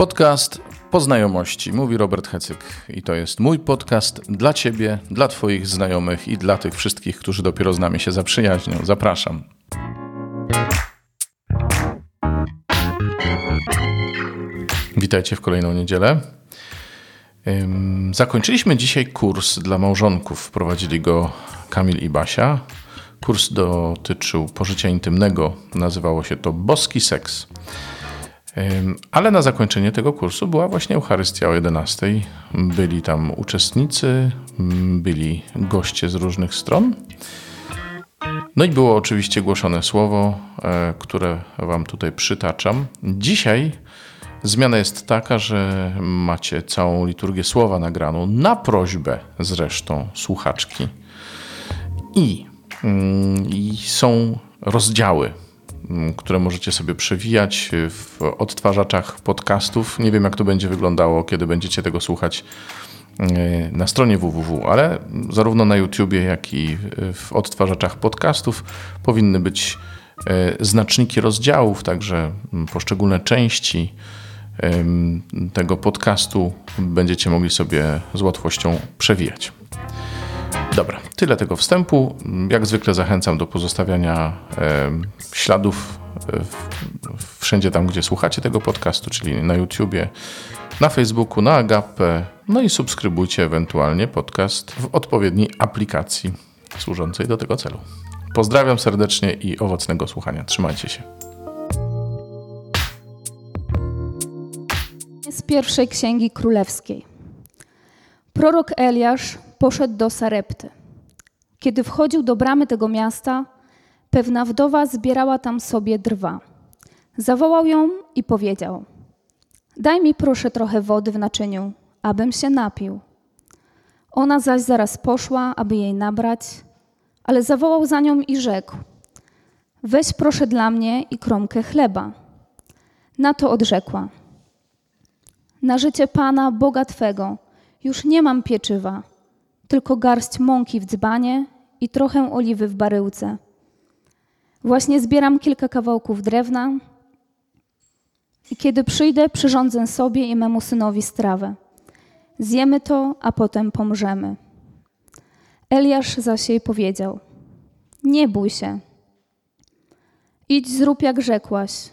Podcast po znajomości, mówi Robert Hecyk. I to jest mój podcast dla Ciebie, dla Twoich znajomych i dla tych wszystkich, którzy dopiero z nami się zaprzyjaźnią. Zapraszam. Witajcie w kolejną niedzielę. Zakończyliśmy dzisiaj kurs dla małżonków. Wprowadzili go Kamil i Basia. Kurs dotyczył pożycia intymnego. Nazywało się to Boski Seks. Ale na zakończenie tego kursu była właśnie Eucharystia o 11. Byli tam uczestnicy, byli goście z różnych stron. No i było oczywiście głoszone słowo, e, które Wam tutaj przytaczam. Dzisiaj zmiana jest taka, że macie całą liturgię słowa nagraną na prośbę zresztą słuchaczki. I, mm, i są rozdziały Mm, które możecie sobie przewijać w odtwarzaczach podcastów. Nie wiem, jak to będzie wyglądało, kiedy będziecie tego słuchać e, na stronie www, ale zarówno na YouTubie, jak i w odtwarzaczach podcastów powinny być e, znaczniki rozdziałów, także poszczególne części tego podcastu będziecie mogli sobie z łatwością przewijać. Dobra, tyle tego wstępu. Jak zwykle zachęcam do pozostawiania e, śladów wszędzie tam, gdzie słuchacie tego podcastu, czyli na YouTubie, na Facebooku, na Agape, no i subskrybujcie ewentualnie podcast w odpowiedniej aplikacji służącej do tego celu. Pozdrawiam serdecznie i owocnego słuchania. Trzymajcie się. Z pierwszej księgi królewskiej. Prorok Eliasz poszedł do Sarepty. Kiedy wchodził do bramy tego miasta, pewna wdowa zbierała tam sobie drwa. Zawołał ją i powiedział: Daj mi proszę trochę wody w naczyniu, abym się napił. Ona zaś zaraz poszła, aby jej nabrać, ale zawołał za nią i rzekł: Weź proszę dla mnie i kromkę chleba. Na to odrzekła: Na życie Pana, Boga Twego, już nie mam pieczywa tylko garść mąki w dzbanie i trochę oliwy w baryłce. Właśnie zbieram kilka kawałków drewna i kiedy przyjdę, przyrządzę sobie i memu synowi strawę. Zjemy to, a potem pomrzemy. Eliasz zaś jej powiedział: Nie bój się. Idź, zrób jak rzekłaś.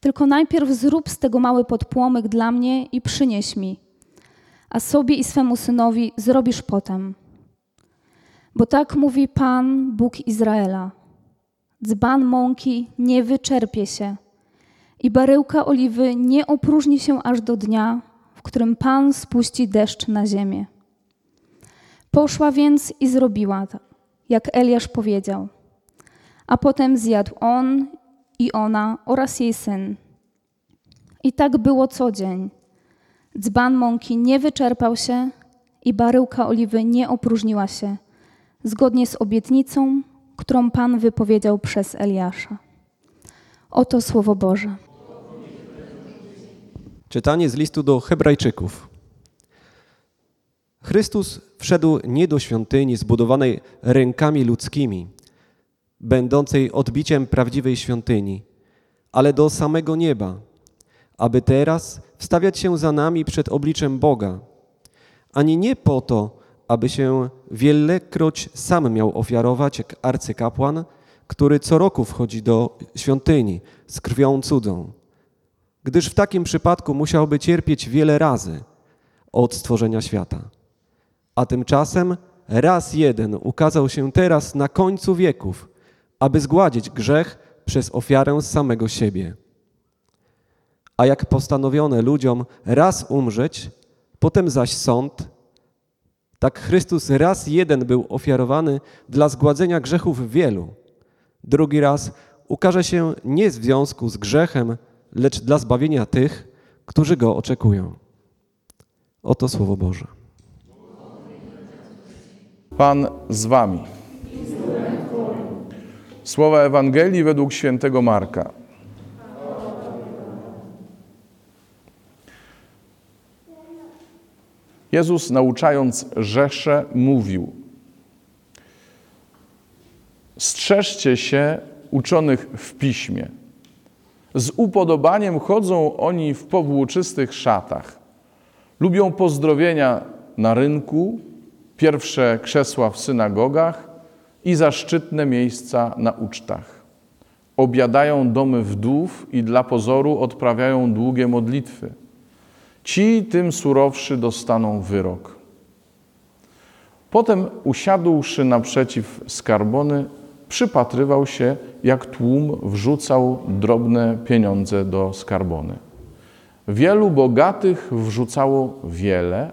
Tylko najpierw zrób z tego mały podpłomyk dla mnie i przynieś mi a sobie i swemu synowi zrobisz potem. Bo tak mówi Pan, Bóg Izraela. Dzban mąki nie wyczerpie się i baryłka oliwy nie opróżni się aż do dnia, w którym Pan spuści deszcz na ziemię. Poszła więc i zrobiła tak, jak Eliasz powiedział. A potem zjadł on i ona oraz jej syn. I tak było co dzień Dzban mąki nie wyczerpał się i baryłka oliwy nie opróżniła się, zgodnie z obietnicą, którą Pan wypowiedział przez Eliasza. Oto słowo Boże. Czytanie z listu do Hebrajczyków. Chrystus wszedł nie do świątyni zbudowanej rękami ludzkimi, będącej odbiciem prawdziwej świątyni, ale do samego nieba aby teraz wstawiać się za nami przed obliczem Boga, ani nie po to, aby się wielekroć sam miał ofiarować jak arcykapłan, który co roku wchodzi do świątyni z krwią cudzą, gdyż w takim przypadku musiałby cierpieć wiele razy od stworzenia świata. A tymczasem raz jeden ukazał się teraz na końcu wieków, aby zgładzić grzech przez ofiarę samego siebie. A jak postanowiono ludziom raz umrzeć, potem zaś sąd, tak Chrystus raz jeden był ofiarowany dla zgładzenia grzechów wielu. Drugi raz ukaże się nie w związku z grzechem, lecz dla zbawienia tych, którzy go oczekują. Oto Słowo Boże. Pan z wami. Słowa Ewangelii według świętego Marka. Jezus, nauczając Rzesze, mówił: Strzeżcie się uczonych w piśmie. Z upodobaniem chodzą oni w powłóczystych szatach. Lubią pozdrowienia na rynku, pierwsze krzesła w synagogach i zaszczytne miejsca na ucztach. Obiadają domy wdów i dla pozoru odprawiają długie modlitwy. Ci tym surowszy dostaną wyrok. Potem usiadłszy naprzeciw skarbony, przypatrywał się, jak tłum wrzucał drobne pieniądze do skarbony. Wielu bogatych wrzucało wiele.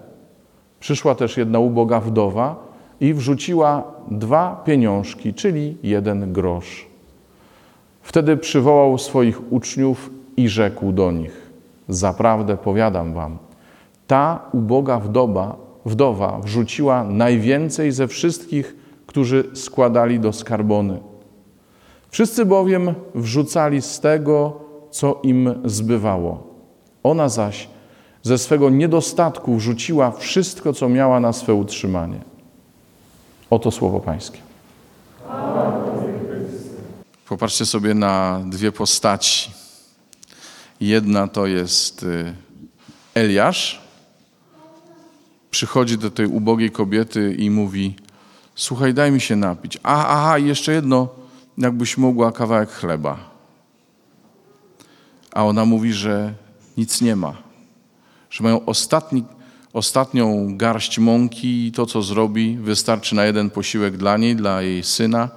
Przyszła też jedna uboga wdowa i wrzuciła dwa pieniążki, czyli jeden grosz. Wtedy przywołał swoich uczniów i rzekł do nich: Zaprawdę powiadam wam, ta uboga wdowa, wdowa wrzuciła najwięcej ze wszystkich, którzy składali do skarbony. Wszyscy bowiem wrzucali z tego, co im zbywało. Ona zaś ze swego niedostatku wrzuciła wszystko, co miała na swe utrzymanie. Oto słowo Pańskie. Popatrzcie sobie na dwie postaci. Jedna to jest y, Eliasz. Przychodzi do tej ubogiej kobiety i mówi: Słuchaj, daj mi się napić. A, aha, jeszcze jedno, jakbyś mogła kawałek chleba. A ona mówi, że nic nie ma. Że mają ostatni, ostatnią garść mąki i to, co zrobi, wystarczy na jeden posiłek dla niej, dla jej syna.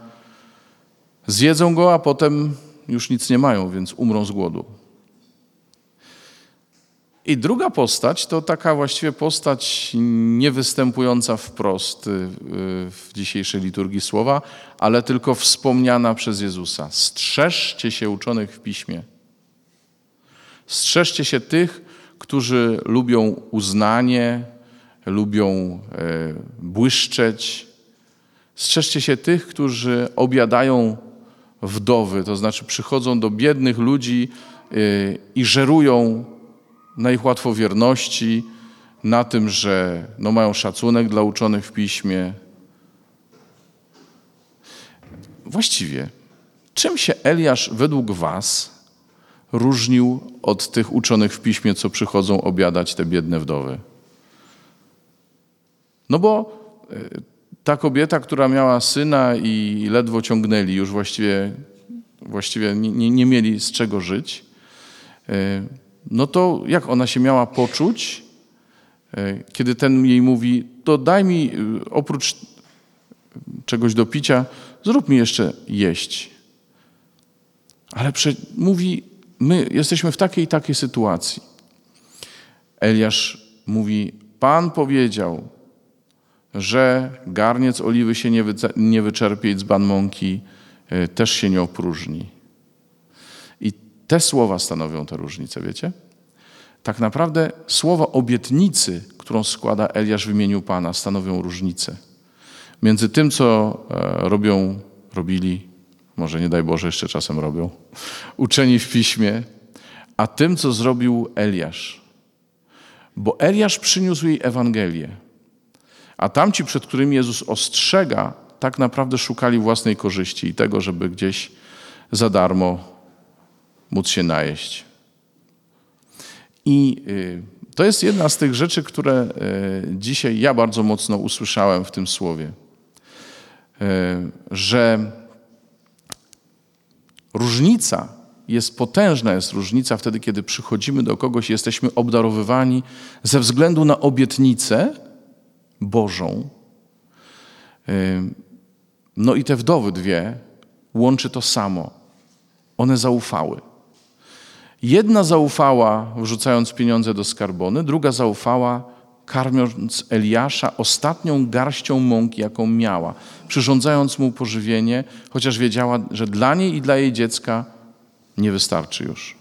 Zjedzą go, a potem już nic nie mają, więc umrą z głodu. I druga postać to taka właściwie postać niewystępująca wprost y, w dzisiejszej liturgii słowa, ale tylko wspomniana przez Jezusa. Strzeżcie się uczonych w piśmie. Strzeżcie się tych, którzy lubią uznanie, lubią e, błyszczeć. Strzeżcie się tych, którzy obiadają wdowy, to znaczy przychodzą do biednych ludzi y, i żerują na ich łatwowierności, na tym, że no mają szacunek dla uczonych w piśmie. Właściwie, czym się Eliasz według Was różnił od tych uczonych w piśmie, co przychodzą obiadać te biedne wdowy? No bo y, ta kobieta, która miała syna i ledwo ciągnęli, już właściwie, właściwie nie, nie mieli z czego żyć, y, no to jak ona się miała poczuć, y, kiedy ten jej mówi, to daj mi oprócz czegoś do picia, zrób mi jeszcze jeść. Ale mówi, my jesteśmy w takiej i takiej sytuacji. Eliasz mówi, Pan powiedział, że garniec oliwy się nie, wy, nie wyczerpie i dzban mąki y, też się nie opróżni. Te słowa stanowią tę różnicę, wiecie? Tak naprawdę słowa obietnicy, którą składa Eliasz w imieniu Pana, stanowią różnicę. Między tym, co e, robią, robili, może nie daj Boże, jeszcze czasem robią, uczeni w piśmie, a tym, co zrobił Eliasz. Bo Eliasz przyniósł jej Ewangelię. A tamci, przed którymi Jezus ostrzega, tak naprawdę szukali własnej korzyści i tego, żeby gdzieś za darmo móc się najeść. I y, to jest jedna z tych rzeczy, które y, dzisiaj ja bardzo mocno usłyszałem w tym słowie, y, że różnica jest potężna, jest różnica wtedy, kiedy przychodzimy do kogoś i jesteśmy obdarowywani ze względu na obietnicę, Bożą. No i te wdowy dwie łączy to samo. One zaufały. Jedna zaufała, wrzucając pieniądze do skarbony, druga zaufała, karmiąc Eliasza ostatnią garścią mąki, jaką miała, przyrządzając mu pożywienie, chociaż wiedziała, że dla niej i dla jej dziecka nie wystarczy już.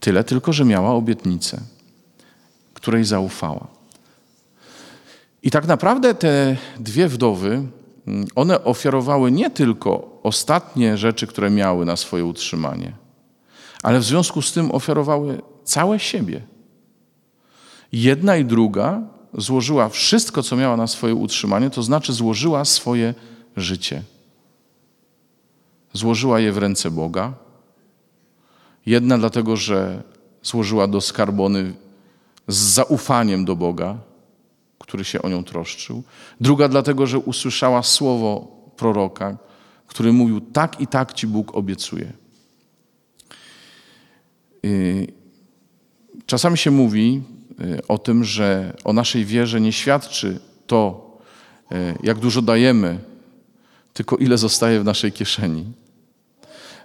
Tyle tylko, że miała obietnicę, której zaufała. I tak naprawdę te dwie wdowy, mm, one ofiarowały nie tylko ostatnie rzeczy, które miały na swoje utrzymanie, ale w związku z tym ofiarowały całe siebie. Jedna i druga złożyła wszystko, co miała na swoje utrzymanie, to znaczy złożyła swoje życie. Złożyła je w ręce Boga, Jedna dlatego, że złożyła do skarbony z zaufaniem do Boga, który się o nią troszczył. Druga dlatego, że usłyszała słowo proroka, który mówił: Tak i tak ci Bóg obiecuje. Y, czasami się mówi y, o tym, że o naszej wierze nie świadczy to, y, jak dużo dajemy, tylko ile zostaje w naszej kieszeni.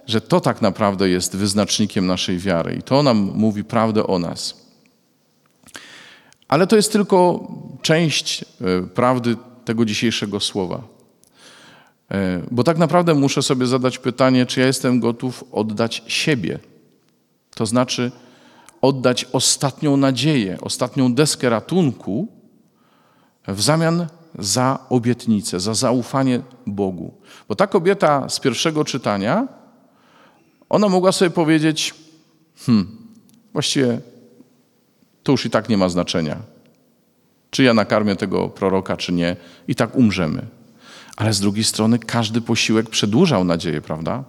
Że to tak naprawdę jest wyznacznikiem naszej wiary i to nam mówi prawdę o nas. Ale to jest tylko część prawdy tego dzisiejszego słowa. Bo tak naprawdę muszę sobie zadać pytanie, czy ja jestem gotów oddać siebie to znaczy oddać ostatnią nadzieję, ostatnią deskę ratunku w zamian za obietnicę, za zaufanie Bogu. Bo ta kobieta z pierwszego czytania, ona mogła sobie powiedzieć: Hmm, właściwie to już i tak nie ma znaczenia. Czy ja nakarmię tego proroka, czy nie, i tak umrzemy. Ale z drugiej strony każdy posiłek przedłużał nadzieję, prawda?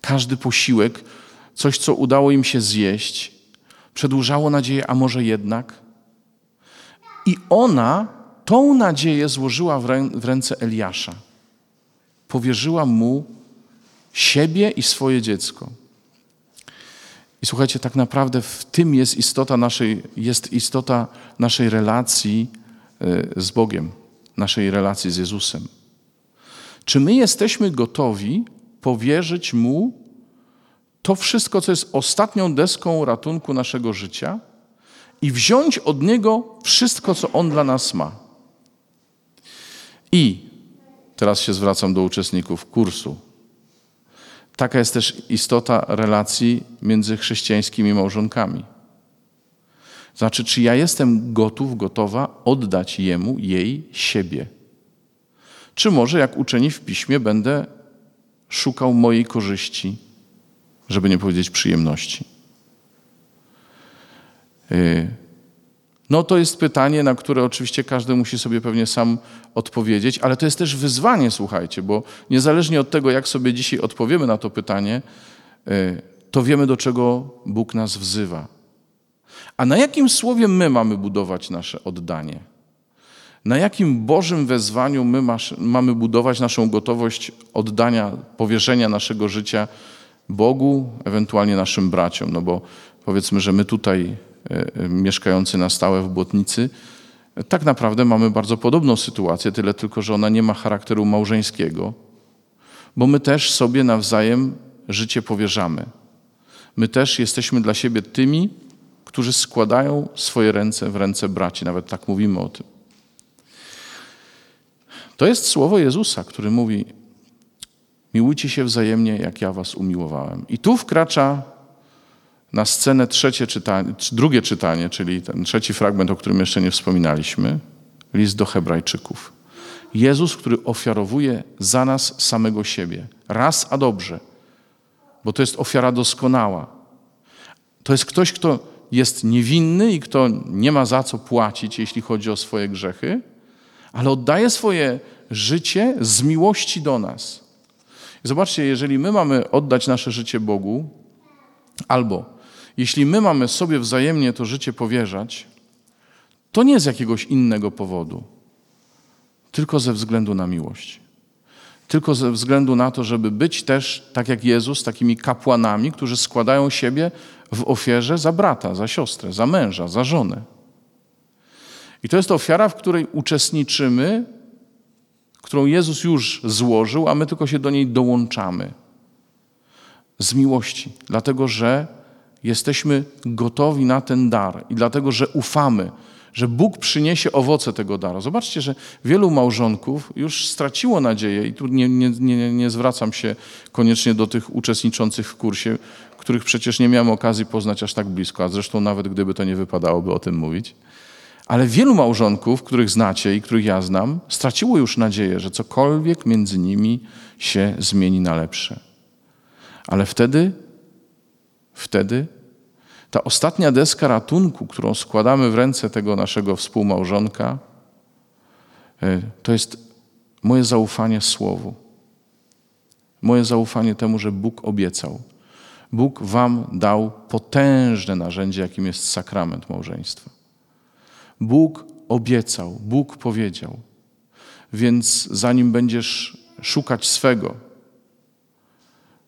Każdy posiłek coś, co udało im się zjeść, przedłużało nadzieję, a może jednak. I ona tą nadzieję złożyła w ręce Eliasza. Powierzyła mu siebie i swoje dziecko. I słuchajcie, tak naprawdę w tym jest istota naszej, jest istota naszej relacji e, z Bogiem, naszej relacji z Jezusem. Czy my jesteśmy gotowi powierzyć Mu to wszystko, co jest ostatnią deską ratunku naszego życia i wziąć od Niego wszystko, co On dla nas ma. I teraz się zwracam do uczestników kursu. Taka jest też istota relacji między chrześcijańskimi małżonkami. Znaczy, czy ja jestem gotów, gotowa oddać Jemu, jej, siebie? Czy może, jak uczeni w piśmie, będę szukał mojej korzyści, żeby nie powiedzieć przyjemności. Y, no to jest pytanie, na które oczywiście każdy musi sobie pewnie sam odpowiedzieć, ale to jest też wyzwanie, słuchajcie, bo niezależnie od tego, jak sobie dzisiaj odpowiemy na to pytanie, y, to wiemy, do czego Bóg nas wzywa. A na jakim słowie my mamy budować nasze oddanie? Na jakim Bożym wezwaniu my mamy budować naszą gotowość oddania, powierzenia naszego życia Bogu, ewentualnie naszym braciom, no bo powiedzmy, że my tutaj e, e, mieszkający na stałe w Błotnicy, tak naprawdę mamy bardzo podobną sytuację, tyle tylko, że ona nie ma charakteru małżeńskiego, bo my też sobie nawzajem życie powierzamy. My też jesteśmy dla siebie tymi, którzy składają swoje ręce w ręce braci, nawet tak mówimy o tym. To jest słowo Jezusa, który mówi: Miłujcie się wzajemnie, jak ja was umiłowałem. I tu wkracza na scenę trzecie czytanie, drugie czytanie, czyli ten trzeci fragment, o którym jeszcze nie wspominaliśmy, list do Hebrajczyków. Jezus, który ofiarowuje za nas samego siebie, raz a dobrze, bo to jest ofiara doskonała. To jest ktoś, kto jest niewinny i kto nie ma za co płacić, jeśli chodzi o swoje grzechy, ale oddaje swoje życie z miłości do nas. Zobaczcie, jeżeli my mamy oddać nasze życie Bogu, albo jeśli my mamy sobie wzajemnie to życie powierzać, to nie z jakiegoś innego powodu, tylko ze względu na miłość. Tylko ze względu na to, żeby być też, tak jak Jezus, takimi kapłanami, którzy składają siebie w ofierze za brata, za siostrę, za męża, za żonę. I to jest ofiara, w której uczestniczymy którą Jezus już złożył, a my tylko się do niej dołączamy. Z miłości, dlatego że jesteśmy gotowi na ten dar i dlatego, że ufamy, że Bóg przyniesie owoce tego daru. Zobaczcie, że wielu małżonków już straciło nadzieję i tu nie, nie, nie, nie zwracam się koniecznie do tych uczestniczących w kursie, których przecież nie miałem okazji poznać aż tak blisko, a zresztą nawet gdyby to nie wypadałoby o tym mówić. Ale wielu małżonków, których znacie i których ja znam, straciło już nadzieję, że cokolwiek między nimi się zmieni na lepsze. Ale wtedy, wtedy ta ostatnia deska ratunku, którą składamy w ręce tego naszego współmałżonka, e, to jest moje zaufanie Słowu. Moje zaufanie temu, że Bóg obiecał. Bóg wam dał potężne narzędzie, jakim jest sakrament małżeństwa. Bóg obiecał, Bóg powiedział. Więc zanim będziesz szukać swego,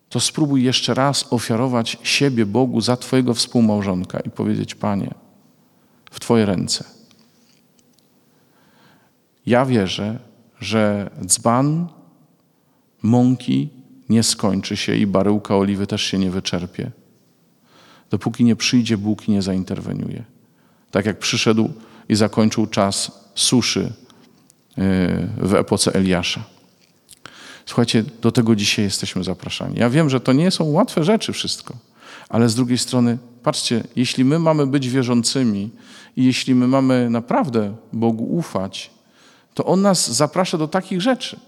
to spróbuj jeszcze raz ofiarować siebie Bogu za Twojego współmałżonka i powiedzieć: Panie, w Twoje ręce. Ja wierzę, że dzban mąki nie skończy się i baryłka oliwy też się nie wyczerpie, dopóki nie przyjdzie Bóg i nie zainterweniuje. Tak jak przyszedł i zakończył czas suszy yy, w epoce Eliasza. Słuchajcie, do tego dzisiaj jesteśmy zapraszani. Ja wiem, że to nie są łatwe rzeczy wszystko, ale z drugiej strony, patrzcie, jeśli my mamy być wierzącymi i jeśli my mamy naprawdę Bogu ufać, to On nas zaprasza do takich rzeczy.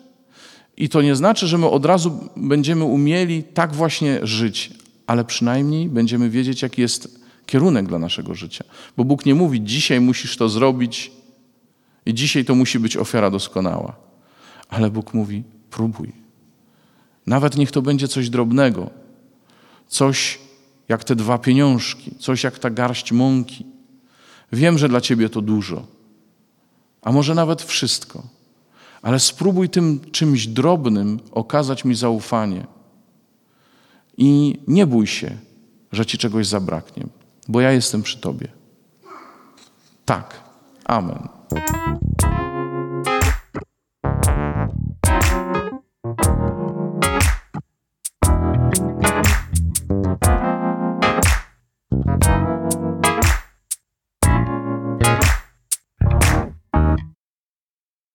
I to nie znaczy, że my od razu będziemy umieli tak właśnie żyć, ale przynajmniej będziemy wiedzieć, jaki jest kierunek dla naszego życia. Bo Bóg nie mówi, dzisiaj musisz to zrobić i dzisiaj to musi być ofiara doskonała. Ale Bóg mówi, próbuj. Nawet niech to będzie coś drobnego, coś jak te dwa pieniążki, coś jak ta garść mąki. Wiem, że dla ciebie to dużo, a może nawet wszystko, ale spróbuj tym czymś drobnym okazać mi zaufanie. I nie bój się, że ci czegoś zabraknie, bo ja jestem przy tobie. Tak. Amen.